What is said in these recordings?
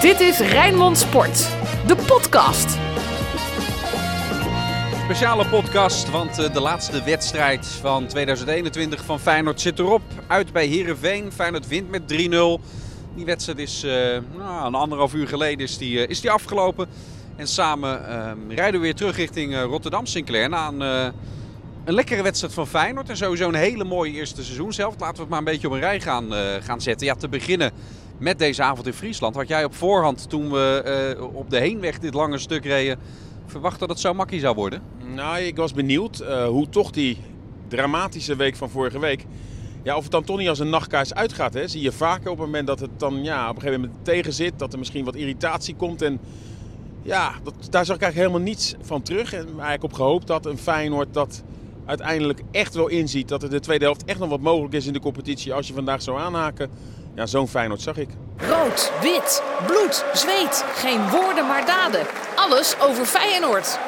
Dit is Rijnmond Sport, de podcast. Speciale podcast, want eh, de laatste wedstrijd van 2021 van Feyenoord zit erop. Uit bij Herenveen. Feyenoord wint met 3-0. Die wedstrijd is uh, nou, een anderhalf uur geleden is die, uh, is die afgelopen. En samen uh, rijden we weer terug richting Rotterdam Sinclair na een, een lekkere wedstrijd van Feyenoord. En sowieso een hele mooie eerste seizoen zelf. Laten we het maar een beetje op een rij gaan, gaan zetten. Ja, te beginnen met deze avond in Friesland. Had jij op voorhand, toen we uh, op de heenweg dit lange stuk reden, verwacht dat het zo makkie zou worden? Nou, ik was benieuwd uh, hoe toch die dramatische week van vorige week... Ja, of het dan toch niet als een nachtkaars uitgaat. Hè? Zie je vaker op het moment dat het dan ja, op een gegeven moment tegen zit. Dat er misschien wat irritatie komt. En ja, dat, daar zag ik eigenlijk helemaal niets van terug. En eigenlijk op gehoopt dat een Feyenoord dat uiteindelijk echt wel inziet. Dat er de tweede helft echt nog wat mogelijk is in de competitie. Als je vandaag zou aanhaken. Ja, zo'n Feyenoord zag ik. Rood, wit, bloed, zweet. Geen woorden maar daden. Alles over Feyenoord.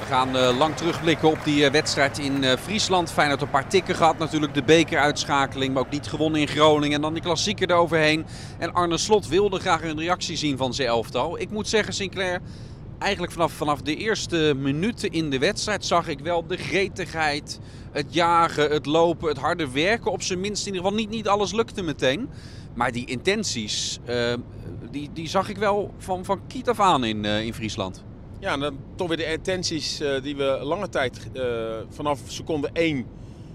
We gaan uh, lang terugblikken op die uh, wedstrijd in uh, Friesland. Feyenoord een paar tikken gehad. Natuurlijk de bekeruitschakeling, maar ook niet gewonnen in Groningen. En dan die klassieker eroverheen. En Arne Slot wilde graag een reactie zien van zijn elftal. Ik moet zeggen, Sinclair, eigenlijk vanaf, vanaf de eerste minuten in de wedstrijd zag ik wel de gretigheid, het jagen, het lopen, het harde werken. Op zijn minst in ieder geval niet, niet alles lukte meteen. Maar die intenties, uh, die, die zag ik wel van, van kiet af aan in, uh, in Friesland. Ja, dan toch weer de intenties uh, die we lange tijd vanaf seconde 1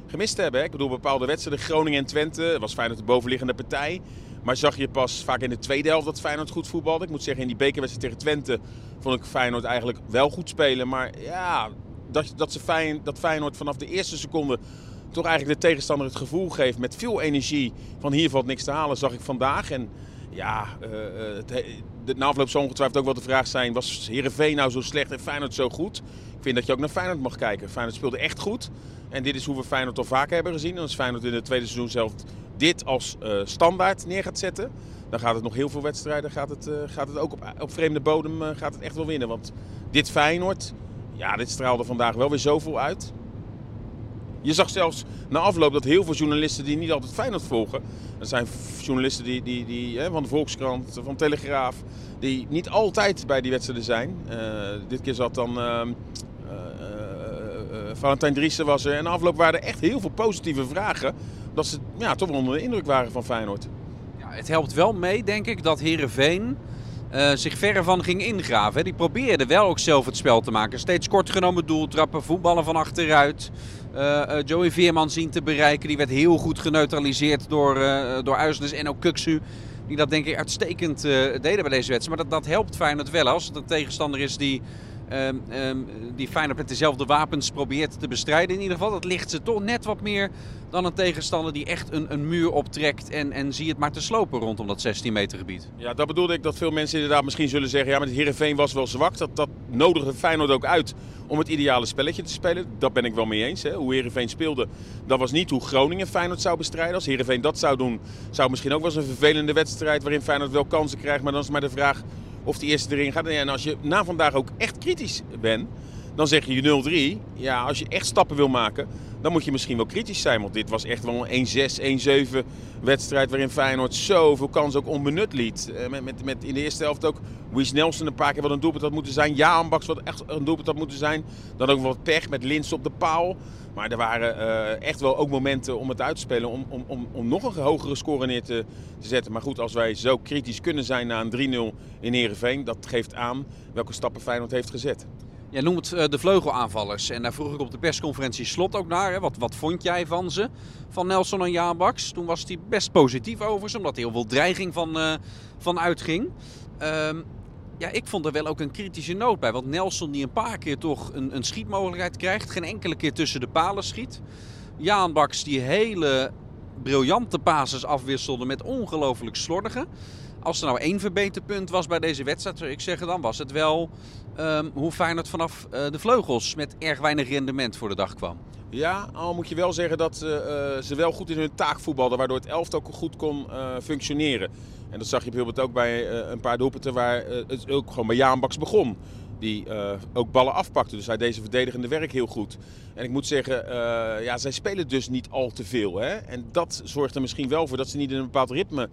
gemist hebben. Hè? Ik bedoel, bepaalde wedstrijden, Groningen en Twente, was Feyenoord de bovenliggende partij. Maar zag je pas vaak in de tweede helft dat Feyenoord goed voetbalde. Ik moet zeggen, in die bekerwedstrijd tegen Twente vond ik Feyenoord eigenlijk wel goed spelen. Maar ja, dat, dat, ze Feyenoord, dat Feyenoord vanaf de eerste seconde toch eigenlijk de tegenstander het gevoel geeft met veel energie van hier valt niks te halen, zag ik vandaag. En ja, uh, het, de na afloop zal ongetwijfeld ook wel de vraag zijn, was Heerenveen nou zo slecht en Feyenoord zo goed? Ik vind dat je ook naar Feyenoord mag kijken. Feyenoord speelde echt goed. En dit is hoe we Feyenoord al vaker hebben gezien. En als Feyenoord in het tweede seizoen zelf dit als uh, standaard neer gaat zetten, dan gaat het nog heel veel wedstrijden, gaat het, gaat het ook op, op vreemde bodem gaat het echt wel winnen. Want dit Feyenoord, ja, dit straalde vandaag wel weer zoveel uit. Je zag zelfs na afloop dat heel veel journalisten die niet altijd Feyenoord volgen, er zijn journalisten die, die, die, hè, van de Volkskrant, van Telegraaf, die niet altijd bij die wedstrijden zijn. dit keer zat dan ehm, Valentijn Driessen was er. En na afloop waren er echt heel veel positieve vragen. Dat ze ja, toch wel onder de indruk waren van Feyenoord. Ja, het helpt wel mee, denk ik, dat Herenveen uh, zich verre van ging ingraven. Die probeerde wel ook zelf het spel te maken. Steeds kort genomen doeltrappen, voetballen van achteruit. Uh, uh, Joey Veerman zien te bereiken. Die werd heel goed geneutraliseerd door, uh, door Uisnes en ook Kuksu. Die dat denk ik uitstekend deden bij deze wedstrijd. Maar dat, dat helpt Feyenoord wel als het een tegenstander is die um, um, die Feyenoord met dezelfde wapens probeert te bestrijden. In ieder geval, dat ligt ze toch net wat meer dan een tegenstander die echt een, een muur optrekt en, en zie het maar te slopen rondom dat 16 meter gebied. Ja, dat bedoelde ik dat veel mensen inderdaad misschien zullen zeggen, ja, maar het Heerenveen was wel zwak. Dat, dat nodigde Feyenoord ook uit om het ideale spelletje te spelen. Dat ben ik wel mee eens. Hè. Hoe Heerenveen speelde, dat was niet hoe Groningen Feyenoord zou bestrijden. Als Heerenveen dat zou doen, zou misschien ook wel eens een vervelende wedstrijd waarin Feyenoord wel kansen krijgt. Maar dan is maar de vraag of die eerste erin gaat. En als je na vandaag ook echt kritisch bent, dan zeg je 0-3. Ja, als je echt stappen wil maken, dan moet je misschien wel kritisch zijn. Want dit was echt wel een 1-6, 1-7 wedstrijd waarin Feyenoord zoveel kans ook onbenut liet. Eh, met, met, met in de eerste helft ook Wies Nelson een paar keer wat een doelpunt had moeten zijn. Jaan Baks wat echt een doelpunt had moeten zijn. Dan ook wat pech met Lins op de paal. Maar er waren uh, echt wel ook momenten om het uit te spelen. Om, om, om, om nog een hogere score neer te, te zetten. Maar goed, als wij zo kritisch kunnen zijn na een 3-0 in Heerenveen. Dat geeft aan welke stappen Feyenoord heeft gezet. Jij noemt uh, de vleugelaanvallers. En daar vroeg ik op de persconferentie Slot ook naar. Hè. Wat, wat vond jij van ze? Van Nelson en Jaan Baks. Toen was hij best positief over ze. Omdat hij heel veel dreiging van, uh, van uitging. Um, ja, ik vond er wel ook een kritische noot bij. Want Nelson die een paar keer toch een, een schietmogelijkheid krijgt. Geen enkele keer tussen de palen schiet. Jaan Baks die hele briljante basis afwisselde met ongelooflijk slordige. Als er nou één verbeterpunt was bij deze wedstrijd, zou ik zeggen, dan was het wel um, hoe Feyenoord vanaf uh, de vleugels met erg weinig rendement voor de dag kwam. Ja, al moet je wel zeggen dat uh, ze wel goed in hun taak voetbalden, waardoor het elftal ook goed kon functioneren. En dat zag je bijvoorbeeld ook bij een paar doelpunten waar het ook gewoon bij Jaan Baks begon. die ook ballen afpakte. Dus hij deed zijn verdedigende werk heel goed. En ik moet zeggen, ja, zij spelen dus niet al te veel. Hè? En dat zorgt er misschien wel voor dat ze niet in een bepaald ritme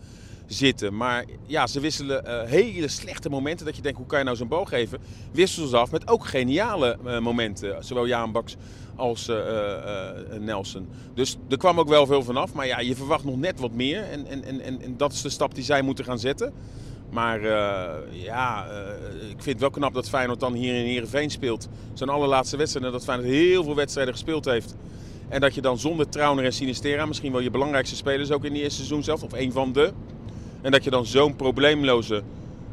zitten. Maar ja, ze wisselen hele slechte momenten. Dat je denkt, hoe kan je nou zo'n bal geven? Wisselen ze af met ook geniale momenten. Zowel Jaan Baks als uh, Nelson. Dus er kwam ook wel veel vanaf. Maar ja, je verwacht nog net wat meer. En, en, en, en dat is de stap die zij moeten gaan zetten. Maar ja, ik vind het wel knap dat Feyenoord dan hier in Heerenveen speelt. Zijn allerlaatste wedstrijd. En dat Feyenoord heel veel wedstrijden gespeeld heeft. En dat je dan zonder Trauner en Sinistera, misschien wel je belangrijkste spelers ook in die eerste seizoen zelf, of een van de. En dat je dan zo'n probleemloze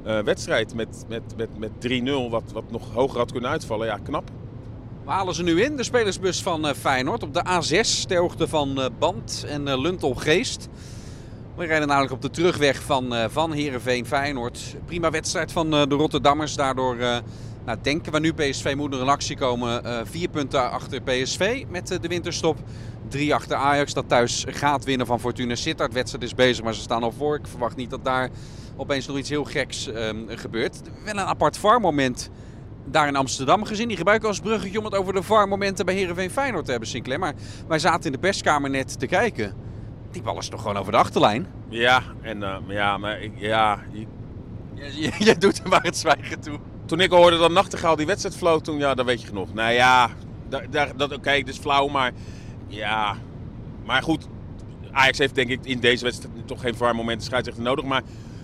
wedstrijd met, met, met, met 3-0, wat, wat nog hoger had kunnen uitvallen, ja, knap. Waar halen ze nu in? De spelersbus van uh, Feyenoord op de A6 ter hoogte van uh, Band en Luntel-Geest. We rijden namelijk op de terugweg van, van Heerenveen Feyenoord. Prima wedstrijd van de Rotterdammers. Daardoor nou, denken we nu PSV moet er in actie komen. vier punten achter PSV met de winterstop. Drie achter Ajax dat thuis gaat winnen van Fortuna Sittard. Wedstrijd is bezig, maar ze staan al voor. Ik verwacht niet dat daar opeens nog iets heel geks ehm, gebeurt. Wel een apart VAR-moment daar in Amsterdam gezien. Die gebruiken als bruggetje om het over de VAR-momenten bij Heerenveen Feyenoord te hebben, Sinclair. Maar wij zaten in de perskamer net te kijken. Die bal is toch gewoon over de achterlijn? Ja, en uh, ja, maar ik, ja... Jij doet er maar het zwijgen toe. Toen ik hoorde dat Nachtegaal die wedstrijd floot, toen, ja, dan weet je genoeg. Nou ja, daar, daar, dat, oké, is flauw, maar ja... Maar goed, Ajax heeft denk ik in deze wedstrijd toch geen VAR-momenten scheidsrechter nodig. Maar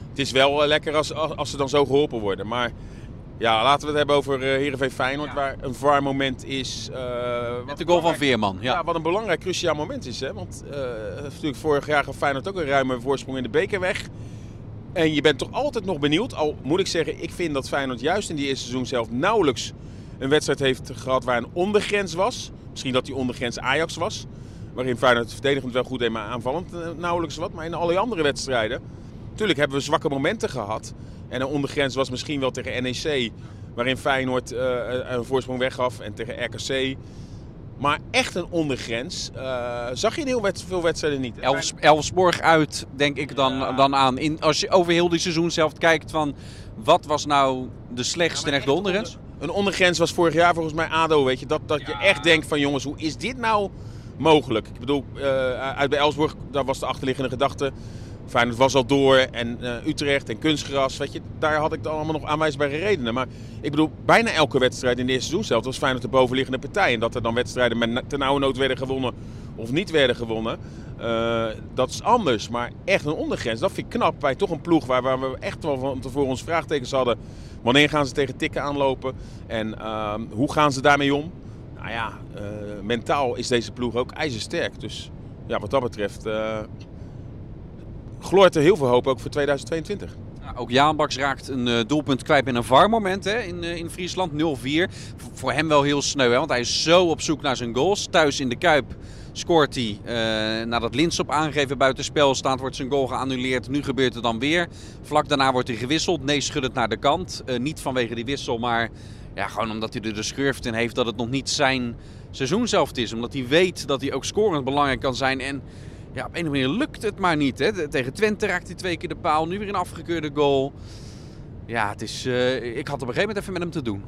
het is wel lekker als, als ze dan zo geholpen worden. Maar ja, laten we het hebben over uh, Heerenveen Feyenoord, waar een VAR moment is. Uh, Met de goal van Veerman. Ja. ja. wat een belangrijk, cruciaal moment is. Hè? Want uh, natuurlijk vorig jaar gaf Feyenoord ook een ruime voorsprong in de beker weg. En je bent toch altijd nog benieuwd. Al moet ik zeggen, ik vind dat Feyenoord juist in die eerste seizoen zelf nauwelijks een wedstrijd heeft gehad waar een ondergrens was. Misschien dat die ondergrens Ajax was. Waarin Feyenoord verdedigend wel goed deed, maar aanvallend nauwelijks wat. Maar in alle andere wedstrijden. Natuurlijk hebben we zwakke momenten gehad. En een ondergrens was misschien wel tegen NEC, waarin Feyenoord uh, een voorsprong weggaf. En tegen RKC. Maar echt een ondergrens uh, zag je in heel wet, veel wedstrijden niet. Elfs, Elfsborg uit, denk ik dan, dan aan. In, als je over heel die seizoen zelf kijkt van wat was nou de slechtste ja, en echt de ondergrens? een ondergrens was vorig jaar volgens mij ADO, weet je. Dat, dat je echt denkt van jongens, hoe is dit nou mogelijk? Ik bedoel, uh, uit bij Elfsborg, daar was de achterliggende gedachte Feyenoord was al door en uh, Utrecht en kunstgras. Weet je, daar had ik dan allemaal nog aanwijsbare redenen. Maar ik bedoel, bijna elke wedstrijd in de eerste seizoen zelf was Feyenoord de bovenliggende partij. En dat er dan wedstrijden met ten nauwe nood werden gewonnen of niet werden gewonnen. Uh, dat is anders. Maar echt een ondergrens, dat vind ik knap. Bij toch een ploeg waar, waar we echt wel van tevoren ons vraagtekens hadden. Wanneer gaan ze tegen tikken aanlopen? En uh, hoe gaan ze daarmee om? Nou ja, uh, mentaal is deze ploeg ook ijzersterk. Dus ja, wat dat betreft gloort er heel veel hoop ook voor 2022. ook Jaan Baks raakt een uh, doelpunt kwijt met een VAR-moment hè, in, in Friesland. 0-4. Voor hem wel heel sneu, hè, want hij is zo op zoek naar zijn goals. Thuis in de Kuip scoort hij. Uh, nadat Lins op aangeven buitenspel staat, wordt zijn goal geannuleerd. Nu gebeurt het dan weer. Vlak daarna wordt hij gewisseld. Nee, het naar de kant. niet vanwege die wissel, maar ja, gewoon omdat hij er de schurft in heeft dat het nog niet zijn seizoen zelf is. Omdat hij weet dat hij ook scorend belangrijk kan zijn. En ja, op een of andere manier lukt het maar niet. Hè. Tegen Twente raakt hij twee keer de paal. Nu weer een afgekeurde goal. Ja, het is, uh, ik had op een gegeven moment even met hem te doen.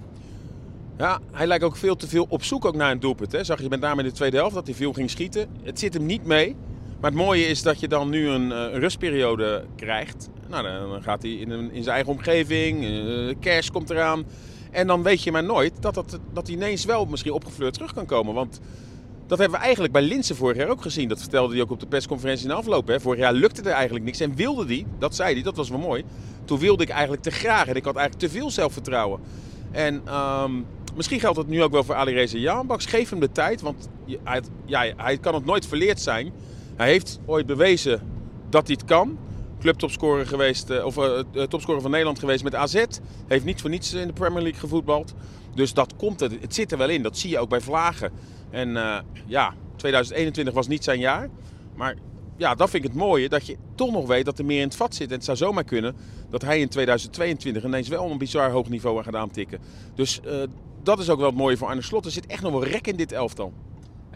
Ja, hij lijkt ook veel te veel op zoek ook naar een doelpunt. Hè. Zag je met name in de tweede helft dat hij veel ging schieten. Het zit hem niet mee. Maar het mooie is dat je dan nu een, een rustperiode krijgt. Nou, dan gaat hij in, een, in zijn eigen omgeving. Uh, kerst komt eraan. En dan weet je maar nooit dat, dat, dat hij ineens wel misschien opgefleurd terug kan komen. Want dat hebben we eigenlijk bij Linsen vorig jaar ook gezien. Dat vertelde hij ook op de persconferentie in de afloop. Hè. Vorig jaar lukte er eigenlijk niks. En wilde hij, dat zei hij, dat was wel mooi. Toen wilde ik eigenlijk te graag. En ik had eigenlijk te veel zelfvertrouwen. En um, misschien geldt dat nu ook wel voor Ali Reza Jaanbaks. Geef hem de tijd, want hij, hij kan het nooit verleerd zijn. Hij heeft ooit bewezen dat hij het kan. Clubtopscorer geweest, eh, of uh, topscorer van Nederland geweest met AZ. Heeft niet voor niets in de Premier League gevoetbald. Dus dat komt er, het zit er wel in. Dat zie je ook bij Vlagen. En uh, ja, 2021 was niet zijn jaar. Maar ja, dat vind ik het mooie. Dat je toch nog weet dat er meer in het vat zit. En het zou zomaar kunnen dat hij in 2022 ineens wel een bizar hoog niveau gaat aantikken. Dus uh, dat is ook wel het mooie voor Arne Slot. Er zit echt nog wel rek in dit elftal.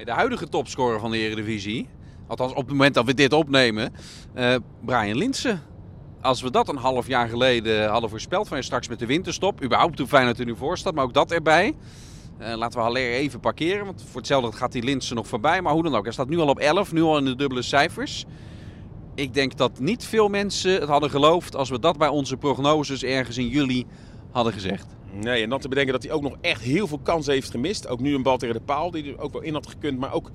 De huidige topscorer van de Eredivisie, althans op het moment dat we dit opnemen, uh, Brian Linsen. als we dat een half jaar geleden hadden voorspeld, van straks met de winterstop, überhaupt hoe Feyenoord er nu voor staat, maar ook dat erbij. Uh, laten we Haller even parkeren, want voor hetzelfde gaat die Linsen nog voorbij. Maar hoe dan ook, hij staat nu al op 11, nu al in de dubbele cijfers. Ik denk dat niet veel mensen het hadden geloofd als we dat bij onze prognoses ergens in juli hadden gezegd. Nee, en dan te bedenken dat hij ook nog echt heel veel kansen heeft gemist. Ook nu een bal tegen de paal die er ook wel in had gekund, maar ook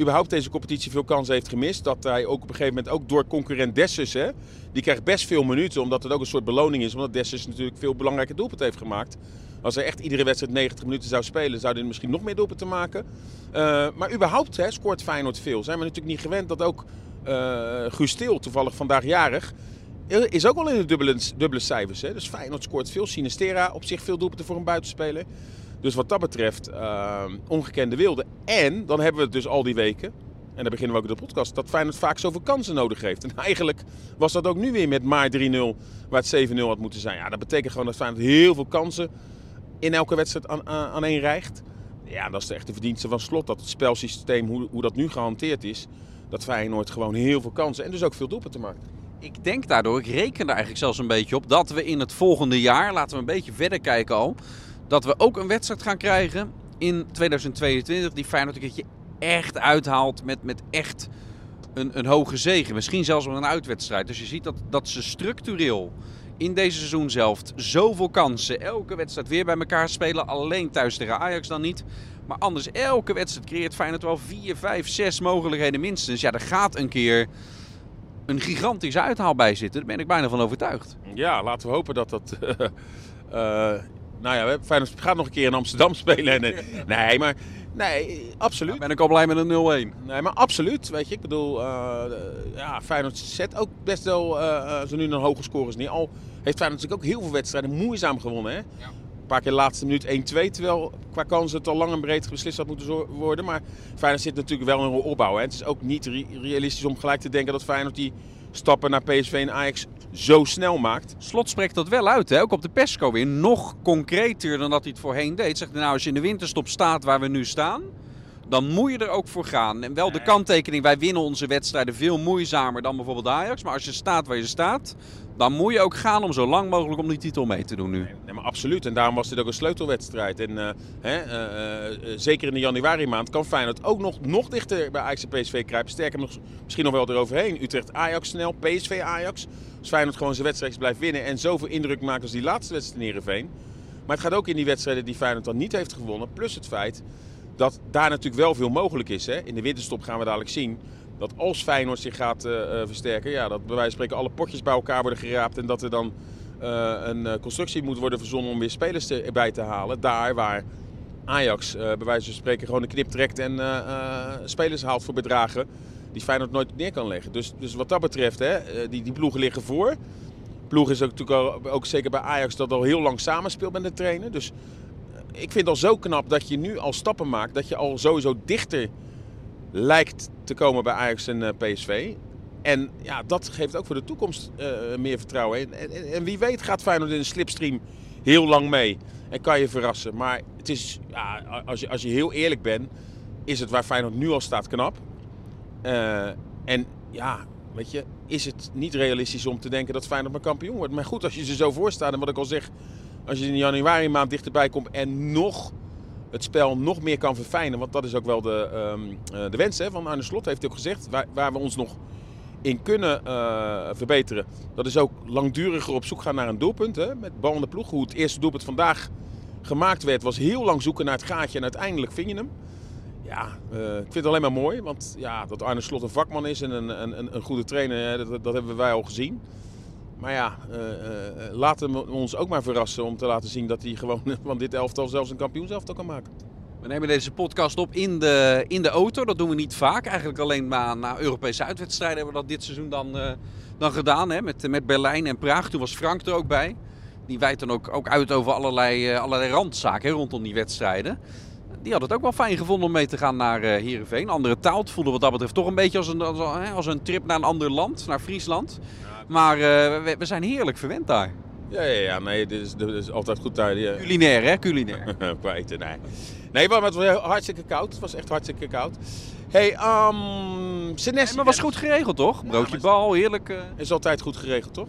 überhaupt deze competitie veel kansen heeft gemist. Dat hij ook op een gegeven moment ook door concurrent Dessus, hè, die krijgt best veel minuten, omdat het ook een soort beloning is. Omdat Dessus natuurlijk veel belangrijke doelpunten heeft gemaakt. Als hij echt iedere wedstrijd 90 minuten zou spelen, zou hij misschien nog meer doelpunten maken. Uh, maar überhaupt hè, scoort Feyenoord veel. Zijn we natuurlijk niet gewend dat ook uh, Guus toevallig vandaag jarig, is ook wel in de dubbele, dubbele cijfers. Hè? Dus Feyenoord scoort veel. Sinistera op zich veel doelpunten voor een buitenspeler. Dus wat dat betreft, ongekende wilde. En dan hebben we het dus al die weken, en daar beginnen we ook de podcast, dat Feyenoord vaak zoveel kansen nodig heeft. En eigenlijk was dat ook nu weer met maar 3-0, waar het 7-0 had moeten zijn. Ja, dat betekent gewoon dat Feyenoord heel veel kansen in elke wedstrijd aan, aan, één rijgt. Ja, dat is de verdienste van Slot. Dat het spelsysteem, hoe, hoe dat nu gehanteerd is, dat Feyenoord gewoon heel veel kansen en dus ook veel doelpunten maakt. Ik denk daardoor, ik reken er eigenlijk zelfs een beetje op, dat we in het volgende jaar, laten we een beetje verder kijken al, dat we ook een wedstrijd gaan krijgen in 2022 die Feyenoord een keertje echt uithaalt met, met echt een, een hoge zegen. Misschien zelfs wel een uitwedstrijd. Dus je ziet dat, dat ze structureel in deze seizoen zelf zoveel kansen. Elke wedstrijd weer bij elkaar spelen. Alleen thuis tegen Ajax dan niet. Maar anders, elke wedstrijd creëert Feyenoord wel 4, 5, 6 mogelijkheden minstens. Ja, er gaat een keer een gigantische uithaal bij zitten. Daar ben ik bijna van overtuigd. Ja, laten we hopen dat dat... Uh, nou ja, Feyenoord gaat nog een keer in Amsterdam spelen. En, nee, maar... Nee, absoluut. ben ik al blij met een 0-1. Nee, maar absoluut. Weet je, ik bedoel, uh, ja, Feyenoord zet ook best wel, zo nu een hoge scores niet. Al heeft Feyenoord natuurlijk ook heel veel wedstrijden moeizaam gewonnen. Hè? Ja. Een paar keer de laatste minuut 1-2, terwijl qua kansen het al lang en breed beslist had moeten worden. Maar Feyenoord zit natuurlijk wel in een opbouw. Hè? Het is ook niet realistisch om gelijk te denken dat Feyenoord die stappen naar PSV en Ajax zo snel maakt. Slot spreekt dat wel uit, hè? ook op de persco weer. Nog concreter dan dat hij het voorheen deed. Zegt nou, als je in de winterstop staat waar we nu staan, dan moet je er ook voor gaan. En wel de kanttekening, wij winnen onze wedstrijden veel moeizamer dan bijvoorbeeld Ajax. Maar als je staat waar je staat, dan moet je ook gaan om zo lang mogelijk om die titel mee te doen nu. Nee, maar absoluut. En daarom was dit ook een sleutelwedstrijd. En uh, hè, uh, uh, zeker in de januari maand kan Feyenoord ook nog, nog dichter bij Ajax en PSV kruipen. Sterker nog, misschien nog wel eroverheen. Utrecht-Ajax snel, PSV-Ajax. Als Feyenoord gewoon zijn wedstrijd blijft winnen en zoveel indruk maakt als die laatste wedstrijd in Heerenveen. Maar het gaat ook in die wedstrijden die Feyenoord dan niet heeft gewonnen. Plus het feit dat daar natuurlijk wel veel mogelijk is. Hè? In de winterstop gaan we dadelijk zien dat als Feyenoord zich gaat uh, versterken, ja, dat bij wijze van spreken alle potjes bij elkaar worden geraapt en dat er dan uh, een constructie moet worden verzonnen om weer spelers erbij te halen. Daar waar Ajax bij wijze van spreken gewoon een knip trekt en spelers haalt voor bedragen die Feyenoord nooit neer kan leggen. Dus, dus wat dat betreft, hè, die, die ploegen liggen voor. Ploeg is ook, natuurlijk ook zeker bij Ajax dat al heel lang samenspeelt met de trainer. Dus ik vind het al zo knap dat je nu al stappen maakt, dat je al sowieso dichter lijkt te komen bij Ajax en eh, PSV. En ja, dat geeft ook voor de toekomst uh, meer vertrouwen. En, en, en, wie weet gaat Feyenoord in de slipstream heel lang mee. En kan je verrassen. Maar het is, ja, als, je, als je heel eerlijk bent, is het waar Feyenoord nu al staat knap. Uh, en ja, weet je, is het niet realistisch om te denken dat Feyenoord maar kampioen wordt. Maar goed, als je ze zo voorstaat en wat ik al zeg, als je in januari maand dichterbij komt en nog het spel nog meer kan verfijnen. Want dat is ook wel de, um, de wens hè, van Arne Slot, heeft ook gezegd. Waar, waar we ons nog in kunnen uh, verbeteren. Dat is ook langduriger op zoek gaan naar een doelpunt. Hè, met bal in de ploeg. Hoe het eerste doelpunt vandaag gemaakt werd, was heel lang zoeken naar het gaatje. En uiteindelijk ving je hem. Ja, uh, ik vind het alleen maar mooi. Want ja, dat Arne Slot een vakman is en een, een, een goede trainer, hè, dat, dat hebben wij al gezien. Maar ja, uh, uh, laten we ons ook maar verrassen om te laten zien dat hij gewoon van dit elftal zelfs een kampioenselftal kan maken. We nemen deze podcast op in de, in de auto. Dat doen we niet vaak. Eigenlijk alleen maar na Europese uitwedstrijden hebben we dat dit seizoen dan, uh, dan gedaan. Hè? Met, met Berlijn en Praag. Toen was Frank er ook bij. Die wijt dan ook, ook uit over allerlei, allerlei randzaken hè, rondom die wedstrijden. Die had het ook wel fijn gevonden om mee te gaan naar uh, Heerenveen. Andere taal. Het voelde wat dat betreft toch een beetje als een, als, als een trip naar een ander land. Naar Friesland. Maar uh, we, we, zijn heerlijk verwend daar. Ja, ja, ja nee, dit is, dit is altijd goed daar. Ja. Culinair, hè? Culinair. Eten, nee. Nee, maar het was hartstikke koud. Het was echt hartstikke koud. hey, um, Senesi... maar was goed geregeld, toch? Broodje ja, bal, heerlijk. Uh... Is altijd goed geregeld, toch?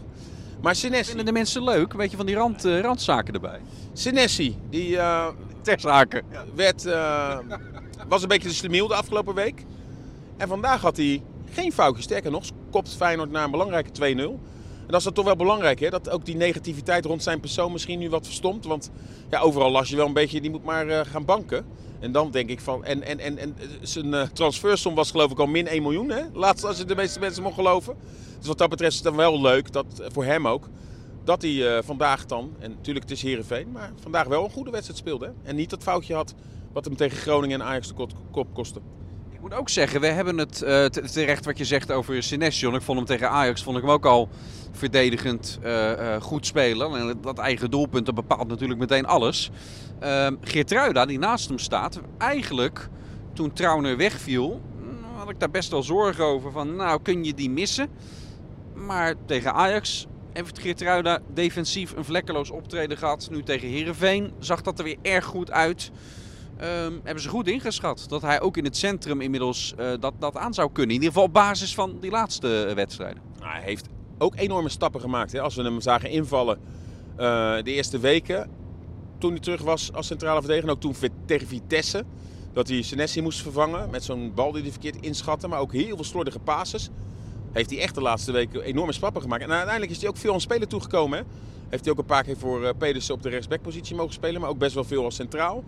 Maar Senesi, Vinden de mensen leuk? Weet je, van die rand, eh, randzaken erbij. Senesi die eh, Ter zaken. werd, eh, was een beetje de slimiel de afgelopen week. En vandaag had hij geen foutje. Sterker nog, kopt Feyenoord naar een belangrijke 2-0. En dat is dan toch wel belangrijk, hè? dat ook die negativiteit rond zijn persoon misschien nu wat verstomt. Want ja, overal las je wel een beetje, die moet maar eh, gaan banken. En dan denk ik van, en, en, en, en zijn eh, transfersom was geloof ik al min 1 miljoen, hè? Laatst als je de meeste mensen mocht geloven. Dus wat dat betreft is het dan wel leuk, dat, eh, voor hem ook, dat hij eh, vandaag dan, en natuurlijk het is Heerenveen, maar vandaag wel een goede wedstrijd speelde. En niet dat foutje had wat hem tegen Groningen en Ajax de kop kostte. Moet ook zeggen, we hebben het eh, te- terecht wat je zegt over Sinession. Ik vond hem tegen Ajax vond ik hem ook al verdedigend eh, eh, goed spelen. En dat eigen doelpunt dat bepaalt natuurlijk meteen alles. Ehm Geertruida, die naast hem staat, eigenlijk toen Trauner wegviel, mm, had ik daar best wel zorgen over. Van, nou, kun je die missen? Maar tegen Ajax heeft Geertruida defensief een vlekkeloos optreden gehad. Nu tegen Herenveen zag dat er weer erg goed uit. Ehm, hebben ze goed ingeschat dat hij ook in het centrum inmiddels eh, dat, dat aan zou kunnen. In ieder geval op basis van die laatste eh, wedstrijden. Nou, hij heeft ook enorme stappen gemaakt. Hè? Als we hem zagen invallen eh, de eerste weken, toen hij terug was als centrale verdediger. Ook toen tegen Vitesse, dat hij Senesi moest vervangen met zo'n bal die hij verkeerd inschatte. Maar ook heel veel slordige passes. Heeft hij echt de laatste weken enorme stappen gemaakt. En uiteindelijk is hij ook veel aan spelen toegekomen. Hè? Heeft hij ook een paar keer voor Pedersen op de rechtsbackpositie mogen spelen. Maar ook best wel veel als centraal.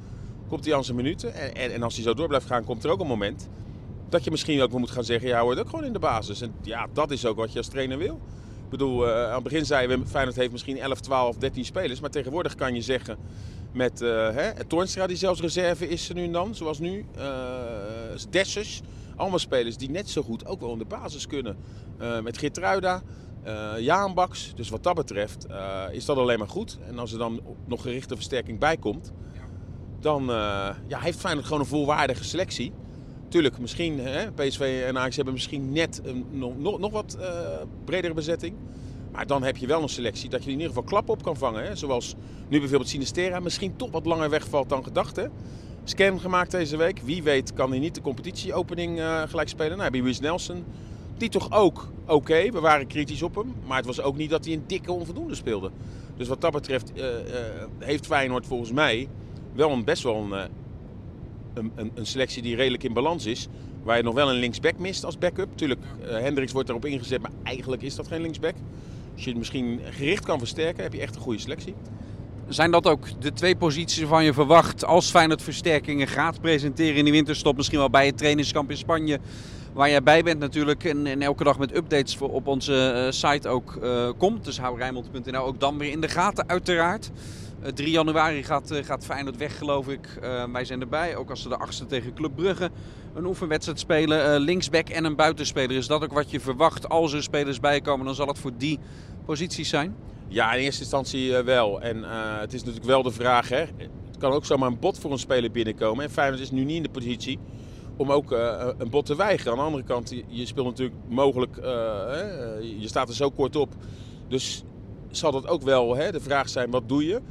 Komt hij aan zijn minuten. En, en, als hij zo door blijft gaan, komt er ook een moment dat je misschien ook moet gaan zeggen, ja, hoort ook gewoon in de basis. En ja, dat is ook wat je als trainer wil. Ik bedoel, eh, aan het begin zeiden we, Feyenoord heeft misschien 11, 12, 13 spelers. Maar tegenwoordig kan je zeggen, met uh, hè, Toornstra die zelfs reserve is nu en dan, zoals nu. Uh, Dessers, allemaal spelers die net zo goed ook wel in de basis kunnen. Met Geertruida, uh, Jaanbaks. Dus wat dat betreft is dat alleen maar goed. En als er dan nog gerichte versterking bij komt, dan ja, heeft Feyenoord gewoon een volwaardige selectie. Tuurlijk, misschien, hè, PSV en Ajax hebben misschien net een nog, nog, wat uh, bredere bezetting. Maar dan heb je wel een selectie dat je in ieder geval klap op kan vangen. Hè. Zoals nu bijvoorbeeld Sinistera misschien toch wat langer wegvalt dan gedacht. Hè. Scan gemaakt deze week. Wie weet kan hij niet de competitieopening uh, gelijk spelen. Nou, heb je Luis Nelson. Die toch ook oké. We waren kritisch op hem. Maar het was ook niet dat hij een dikke onvoldoende speelde. Dus wat dat betreft heeft Feyenoord volgens mij wel een best wel een een, een, een, selectie die redelijk in balans is. Waar je nog wel een linksback mist als backup. Tuurlijk, uh, Hendricks wordt erop ingezet, maar eigenlijk is dat geen linksback. Als je het misschien gericht kan versterken, heb je echt een goede selectie. Zijn dat ook de twee posities waarvan je verwacht als Feyenoord versterkingen gaat presenteren in die winterstop? Misschien wel bij het trainingskamp in Spanje. Waar jij bij bent natuurlijk en, elke dag met updates voor op onze uh, site ook komt. Dus hou Rijnmond.nl ook dan weer in de gaten uiteraard. 3 januari gaat, uh, gaat Feyenoord weg, geloof ik. Uh, wij zijn erbij, ook als ze de achtste tegen Club Brugge een oefenwedstrijd spelen. Linksback en een buitenspeler. Is dat ook wat je verwacht als er spelers bijkomen? Dan zal het voor die posities zijn? Ja, in eerste instantie wel. En het is natuurlijk wel de vraag, hè. het kan ook zomaar een bot voor een speler binnenkomen. En Feyenoord is nu niet in de positie om ook een bot te weigeren. Aan de andere kant, je speelt natuurlijk mogelijk, je staat er zo kort op. Dus zal dat ook wel hè, de vraag zijn, wat doe je?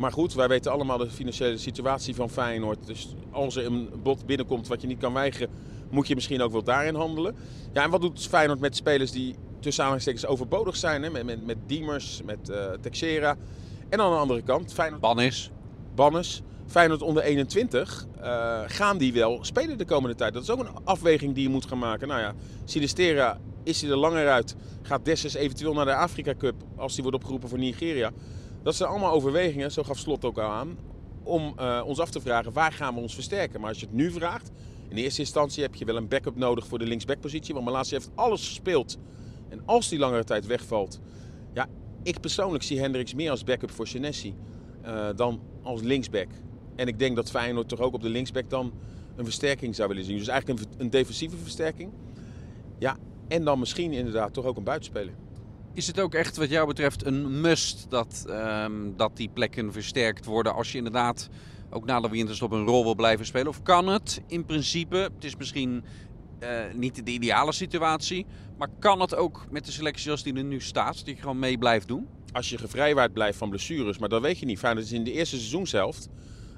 Maar goed, wij weten allemaal de financiële situatie van Feyenoord. Dus als er een bod binnenkomt wat je niet kan weigeren, moet je misschien ook wel daarin handelen. Ja, en wat doet Feyenoord met spelers die tussen aanhalingstekens overbodig zijn? Hè? Met, met, met Diemers, met uh, Texera. En aan de andere kant, Feyenoord... Bannis. Bannis. Feyenoord onder 21, uh, gaan die wel spelen de komende tijd? Dat is ook een afweging die je moet gaan maken. Nou ja, Sinistera is hij er langer uit. Gaat Dessus eventueel naar de Afrika Cup als die wordt opgeroepen voor Nigeria? Dat zijn allemaal overwegingen, zo gaf Slot ook al aan, om uh, ons af te vragen waar gaan we ons versterken. Maar als je het nu vraagt, in eerste instantie heb je wel een backup nodig voor de linksbackpositie. Want Malasia heeft alles gespeeld. En als die langere tijd wegvalt, ja, ik persoonlijk zie Hendricks meer als backup voor Senesi uh, dan als linksback. En ik denk dat Feyenoord toch ook op de linksback dan een versterking zou willen zien. Dus eigenlijk een, een defensieve versterking. Ja, en dan misschien inderdaad toch ook een buitenspeler. Is het ook echt wat jou betreft een must dat, um, dat die plekken versterkt worden als je inderdaad ook na de winterstop een rol wil blijven spelen? Of kan het in principe, het is misschien uh, niet de ideale situatie, maar kan het ook met de selectie zoals die er nu staat, dat je gewoon mee blijft doen? Als je gevrijwaard blijft van blessures, maar dat weet je niet. Feyenoord is in de eerste seizoenshelft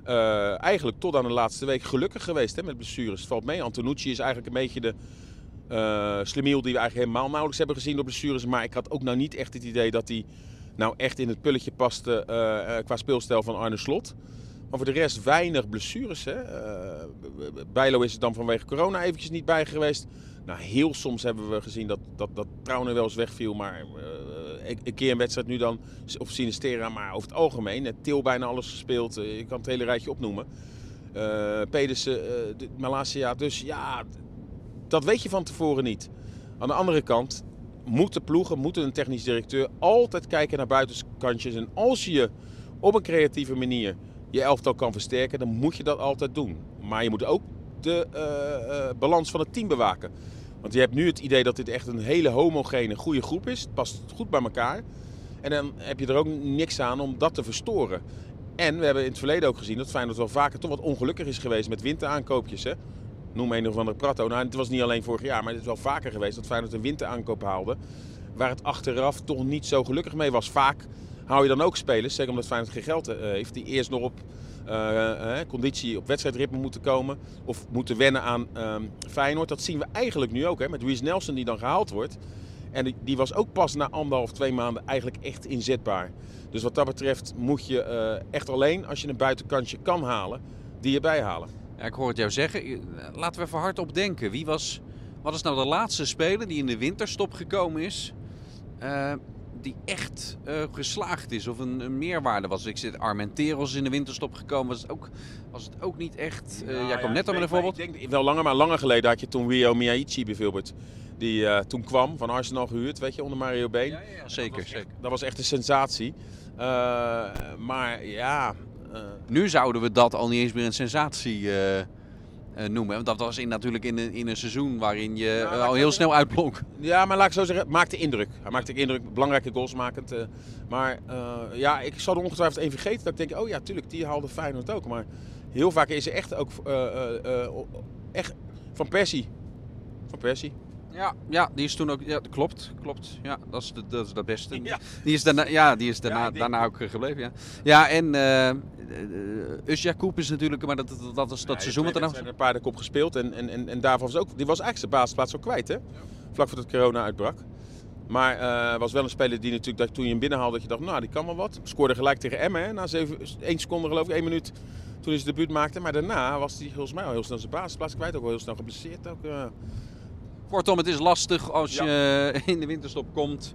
uh, eigenlijk tot aan de laatste week gelukkig geweest hè, met blessures. Het valt mee, Antonucci is eigenlijk een beetje de Uh, Slemiel die we eigenlijk helemaal nauwelijks hebben gezien door blessures. Maar ik had ook nou niet echt het idee dat hij nou echt in het pulletje paste uh, qua speelstijl van Arne Slot. Maar voor de rest weinig blessures. Hè? Bijlo is er dan vanwege corona eventjes niet bij geweest. Nou, heel soms hebben we gezien dat, dat, dat Trouwen wel eens wegviel. Maar een keer een wedstrijd nu dan, of Sinistera. Maar over het algemeen, Til bijna alles gespeeld. Je kan het hele rijtje opnoemen. Pedersen, Malasia. Dus ja, dat weet je van tevoren niet. Aan de andere kant moeten ploegen, moeten een technisch directeur altijd kijken naar buitenkantjes. En als je op een creatieve manier je elftal kan versterken, dan moet je dat altijd doen. Maar je moet ook de uh, uh, balans van het team bewaken. Want je hebt nu het idee dat dit echt een hele homogene, goede groep is. Het past goed bij elkaar. En dan heb je er ook niks aan om dat te verstoren. En we hebben in het verleden ook gezien dat Feyenoord wel vaker toch wat ongelukkig is geweest met winteraankoopjes. Hè? Noem een of andere Prato. Nou, het was niet alleen vorig jaar, maar het is wel vaker geweest dat Feyenoord een winteraankoop haalde. Waar het achteraf toch niet zo gelukkig mee was. Vaak hou je dan ook spelers, zeker omdat Feyenoord geen geld heeft, die eerst nog op uh, conditie op wedstrijdritme moeten komen. Of moeten wennen aan uh, Feyenoord. Dat zien we eigenlijk nu ook hè, met Reece Nelson die dan gehaald wordt. En die, was ook pas na anderhalf, twee maanden eigenlijk echt inzetbaar. Dus wat dat betreft moet je echt alleen als je een buitenkantje kan halen, die erbij halen. Ja, ik hoor het jou zeggen. Laten we even hardop denken. Wie was, wat is nou de laatste speler die in de winterstop gekomen is? Uh, die echt uh, geslaagd is of een, een, meerwaarde was. Ik zit Armenteros in de winterstop gekomen, was het ook, was het ook niet echt. Uh, nou, jij kwam net al met een voorbeeld. Ik denk wel langer, maar langer geleden had je toen Rio Miyaichi bijvoorbeeld. Die uh, toen kwam van Arsenal gehuurd, weet je, onder Mario Been. Ja, ja, ja zeker, dat zeker. dat was echt een sensatie. maar ja. Nu zouden we dat al niet eens meer een sensatie uh, noemen. Want dat was in, natuurlijk in een, in een seizoen waarin je ja, al heel snel uitblonk. Ja, maar laat ik zo zeggen, maakte indruk. Hij maakte indruk, belangrijke goals makend. Maar ja, ik zal er ongetwijfeld één vergeten. Dat ik denk, oh ja, tuurlijk, die haalde Feyenoord ook. Maar heel vaak is er echt ook echt van Persie. Van Persie. Ja, ja, die is toen ook. Ja, klopt, klopt. Ja, dat is de, dat is de beste. Ja. Die is daarna, ja, die is daarna, ja, daarna ook gebleven. Ja, ja en uh, Koep is natuurlijk, maar dat, dat, dat is dat ja, seizoen wat er nog. een paar kop gespeeld en, en, en, en daarvan was ook. Die was eigenlijk zijn basisplaats ook kwijt, hè? Vlak voordat corona uitbrak. Maar uh, was wel een speler die natuurlijk, dat toen je hem binnenhaalde, dat je dacht, nou, die kan wel wat. Scoorde gelijk tegen Emmen, hè, na 7, 1 seconde geloof ik, 1 minuut toen hij zijn debuut maakte. Maar daarna was hij volgens mij al heel snel zijn basisplaats kwijt, ook wel heel snel geblesseerd. Ook, uh, Kortom, het is lastig als ja. je in de winterstop komt.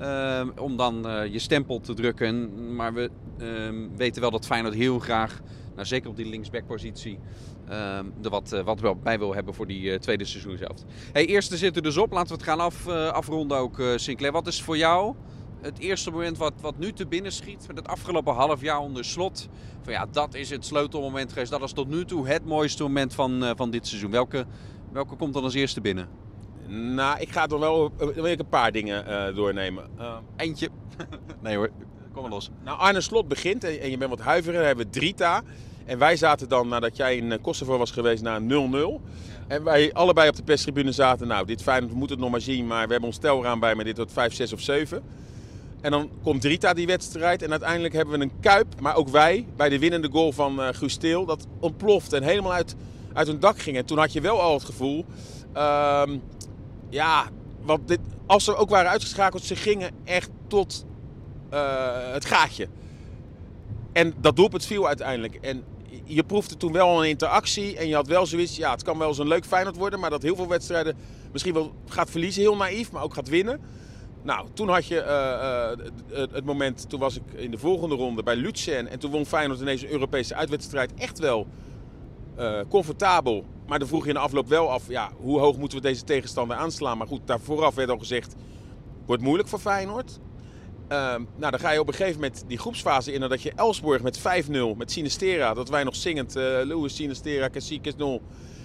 Uh, om dan uh, je stempel te drukken. Maar we uh, weten wel dat Feyenoord heel graag, nou, zeker op die linksbackpositie, er wat, uh, wat bij wil hebben voor die tweede seizoen zelf. Hey, eerste zit er dus op. Laten we het gaan af, afronden ook, Sinclair. Wat is voor jou het eerste moment wat, wat nu te binnen schiet met het afgelopen half jaar onder slot? Van ja, dat is het sleutelmoment geweest. Dat is tot nu toe het mooiste moment van, van dit seizoen. Welke, welke komt dan als eerste binnen? Nou, ik ga er wel wil ik een paar dingen uh, doornemen. Uh, Eentje. nee hoor, kom maar los. Nou, Arne Slot begint en, en je bent wat huiverig. Dan hebben we Drita. En wij zaten dan, nadat jij in Kosovo was geweest, naar 0-0. Ja. En wij allebei op de perstribune zaten. Nou, dit fijn, we moeten het nog maar zien. Maar we hebben ons telraam bij, maar dit wordt 5, 6 of 7. En dan komt Drita die wedstrijd. En uiteindelijk hebben we een kuip. Maar ook wij, bij de winnende goal van uh, Guus Teel, dat ontploft en helemaal uit, uit hun dak ging. En toen had je wel al het gevoel... Uh, ja, want dit, als ze ook waren uitgeschakeld, ze gingen echt tot uh, het gaatje. En dat doelpunt viel uiteindelijk. En je proefde toen wel een interactie. En je had wel zoiets, ja, het kan wel eens een leuk Feyenoord worden. Maar dat heel veel wedstrijden misschien wel gaat verliezen, heel naïef, maar ook gaat winnen. Nou, toen had je uh, uh, het moment, toen was ik in de volgende ronde bij Lutsen. En toen won Feyenoord in deze Europese uitwedstrijd echt wel comfortabel. Maar dan vroeg je in de afloop wel af, ja, hoe hoog moeten we deze tegenstander aanslaan? Maar goed, daar vooraf werd al gezegd, wordt moeilijk voor Feyenoord. Uh, nou, dan ga je op een gegeven moment die groepsfase in. dat je Elsborg met 5-0, met Sinistera, dat wij nog zingend, uh, Louis Sinistera, Cacique 0.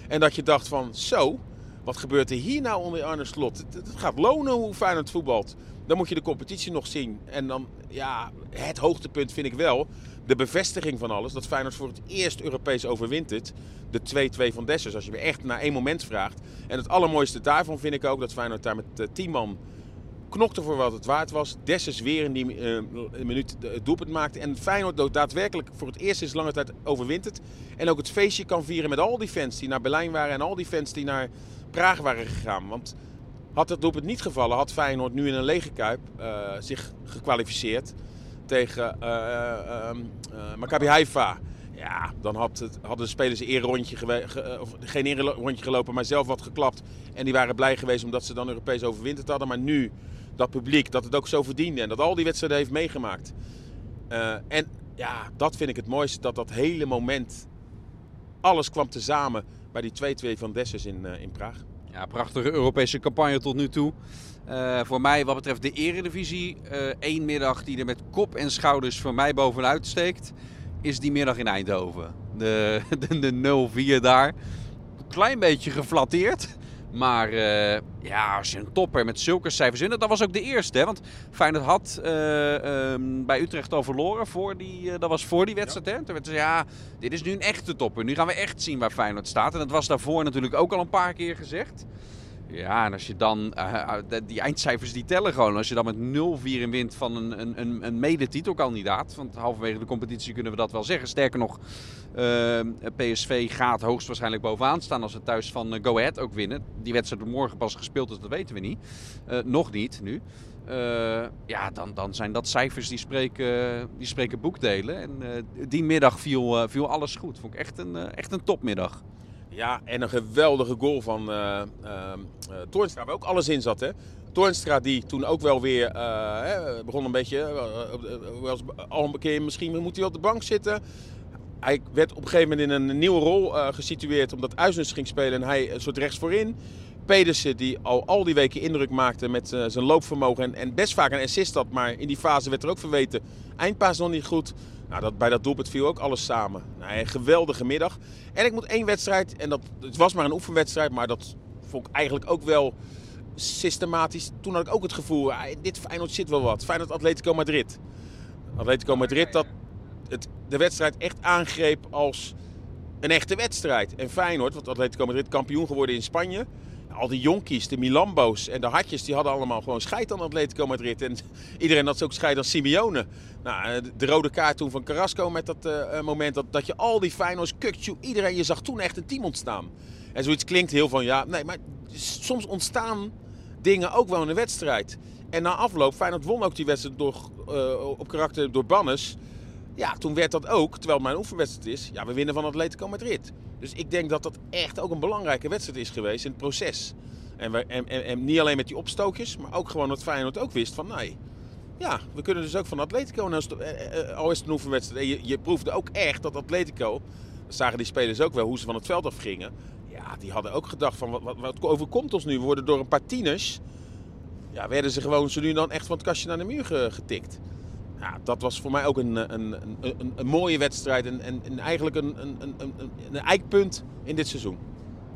En dat je dacht van, zo, wat gebeurt er hier nou onder Arne Slot? Het gaat lonen hoe Feyenoord voetbalt. Dan moet je de competitie nog zien. En dan, ja, het hoogtepunt vind ik wel de bevestiging van alles. Dat Feyenoord voor het eerst Europees overwint het. De 2-2 van Dessers, als je me echt naar één moment vraagt. En het allermooiste daarvan vind ik ook dat Feyenoord daar met uh, 10 man knokte voor wat het waard was. Dessers weer in die uh, minuut het doelpunt maakte. En Feyenoord daadwerkelijk voor het eerst sinds lange tijd overwint het. En ook het feestje kan vieren met al die fans die naar Berlijn waren. En al die fans die naar Praag waren gegaan. Want had het doelpunt niet gevallen, had Feyenoord nu in een lege kuip uh, zich gekwalificeerd tegen uh, Maccabi Haifa. Ja, dan had het, hadden de spelers een rondje ge, of geen rondje gelopen, maar zelf wat geklapt. En die waren blij geweest omdat ze dan Europees overwinterd hadden. Maar nu, dat publiek, dat het ook zo verdiende en dat al die wedstrijden heeft meegemaakt. En ja, dat vind ik het mooiste, dat dat hele moment, alles kwam tezamen bij die 2-2 van Dessers in, in Praag. Ja, prachtige Europese campagne tot nu toe. Uh, voor mij, wat betreft de Eredivisie, één middag die er met kop en schouders voor mij bovenuit steekt is die middag in Eindhoven. De, de, de 0-4 daar. Een klein beetje geflatteerd. Maar uh, ja, als je een topper met zulke cijfers in, dat was ook de eerste. Hè? Want Feyenoord had uh, um, bij Utrecht al verloren. Voor die, uh, dat was voor die wedstrijd. Hè? Toen werd ze, ja, dit is nu een echte topper. Nu gaan we echt zien waar Feyenoord staat. En dat was daarvoor natuurlijk ook al een paar keer gezegd. Ja, en als je dan, uh, die eindcijfers die tellen gewoon. Als je dan met 0-4 in wint van een, een, een medetitelkandidaat. Want halverwege de competitie kunnen we dat wel zeggen. Sterker nog, uh, PSV gaat hoogstwaarschijnlijk bovenaan staan als ze thuis van Go Ahead ook winnen. Die wedstrijd wordt morgen pas gespeeld, dus dat weten we niet. Nog niet nu. ja, dan, dan zijn dat cijfers die spreken, die spreken boekdelen. En die middag viel, viel alles goed. Vond ik echt een, echt een topmiddag. Ja, en een geweldige goal van uh, uh, Toornstra, waar ook alles in zat. Hè? Toornstra die toen ook wel weer uh, begon een beetje, was al een keer misschien moet hij op de bank zitten. Hij werd op een gegeven moment in een nieuwe rol gesitueerd omdat Uisnes ging spelen en hij een soort rechts voorin. Pedersen die al, al die weken indruk maakte met zijn loopvermogen en, en best vaak een assist had. Maar in die fase werd er ook verweten, eindpaas nog niet goed. Nou, dat, bij dat doelpunt viel ook alles samen. Nou, een geweldige middag. En ik moet één wedstrijd, en dat, het was maar een oefenwedstrijd, maar dat vond ik eigenlijk ook wel systematisch. Toen had ik ook het gevoel, ah, dit Feyenoord zit wel wat. Feyenoord Atletico Madrid. Atletico Madrid dat het, de wedstrijd echt aangreep als een echte wedstrijd. En Feyenoord, want Atletico Madrid kampioen geworden in Spanje al die jonkies, de Milambo's en de Hartjes, die hadden allemaal gewoon scheid aan Atletico Madrid. En iedereen had ook scheid aan Simeone. Nou, eh, de rode kaart toen van Carrasco met dat uh, moment dat, dat je al die Feyenoords, Kukcu, iedereen, je zag toen echt een team ontstaan. En zoiets klinkt heel van, ja, nee, maar soms ontstaan dingen ook wel in een wedstrijd. En na afloop, Feyenoord won ook die wedstrijd door, op karakter door Bannes. Ja, toen werd dat ook, terwijl mijn oefenwedstrijd is, ja, we winnen van Atletico Madrid. Dus ik denk dat dat echt ook een belangrijke wedstrijd is geweest in het proces. En, we, en, en, niet alleen met die opstootjes, maar ook gewoon dat Feyenoord ook wist van nee, ja, we kunnen dus ook van Atletico, nou, al is het een oefenwedstrijd. En je, je proefde ook echt dat Atletico, dat zagen die spelers ook wel hoe ze van het veld afgingen. Ja, die hadden ook gedacht van wat, wat, wat overkomt ons nu? Worden door een paar tieners, ja, werden ze gewoon zo nu dan echt van het kastje naar de muur getikt ja, dat was voor mij ook een, een, een, een mooie wedstrijd en, en, en eigenlijk een, een, eikpunt in dit seizoen.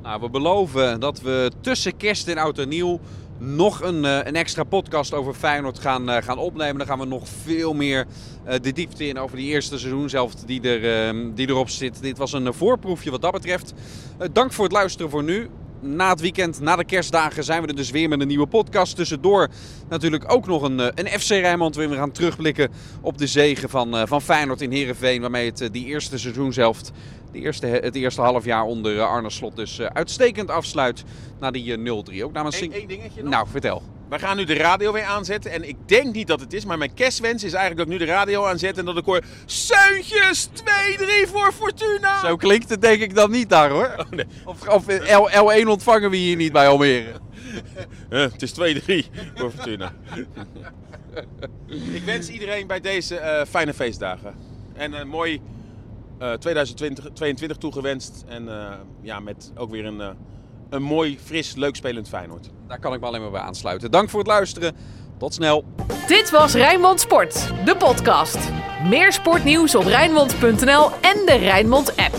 Nou, we beloven dat we tussen kerst en oud en nieuw nog een, eh, een extra podcast over Feyenoord gaan, eh, gaan opnemen. Dan gaan we nog veel meer de diepte in over die eerste seizoen zelf die, er, uh, die erop zit. Dit was een voorproefje wat dat betreft. dank voor het luisteren voor nu na het weekend, na de kerstdagen, zijn we er dus weer met een nieuwe podcast. Tussendoor natuurlijk ook nog een, eh, een FC Rijnmond. Waarin we gaan terugblikken op de zegen van, uh, van Feyenoord in Heerenveen. Waarmee het uh, die eerste seizoenshelft, de eerste, het eerste half jaar onder Arne Slot dus uitstekend afsluit. Na die 0-3. Ook namens... Eén dingetje nog. Nou, vertel. We gaan nu de radio weer aanzetten. En ik denk niet dat het is, maar mijn kerstwens is eigenlijk dat ik nu de radio aanzet en dat ik hoor... Seuntjes 2-3 voor Fortuna! Zo klinkt het denk ik dan niet daar hoor. Oh, nee. Of, of L, 1 ontvangen we hier niet bij Almere. uh, het is 2-3 voor Fortuna. ik wens iedereen bij deze uh, fijne feestdagen. En een mooi uh, 2022 toegewenst. En uh, ja, met ook weer een een mooi, fris, leuk spelend Feyenoord. Daar kan ik me alleen maar bij aansluiten. Dank voor het luisteren. Tot snel. Dit was Rijnmond Sport, de podcast. Meer sportnieuws op Rijnmond.nl en de Rijnmond app.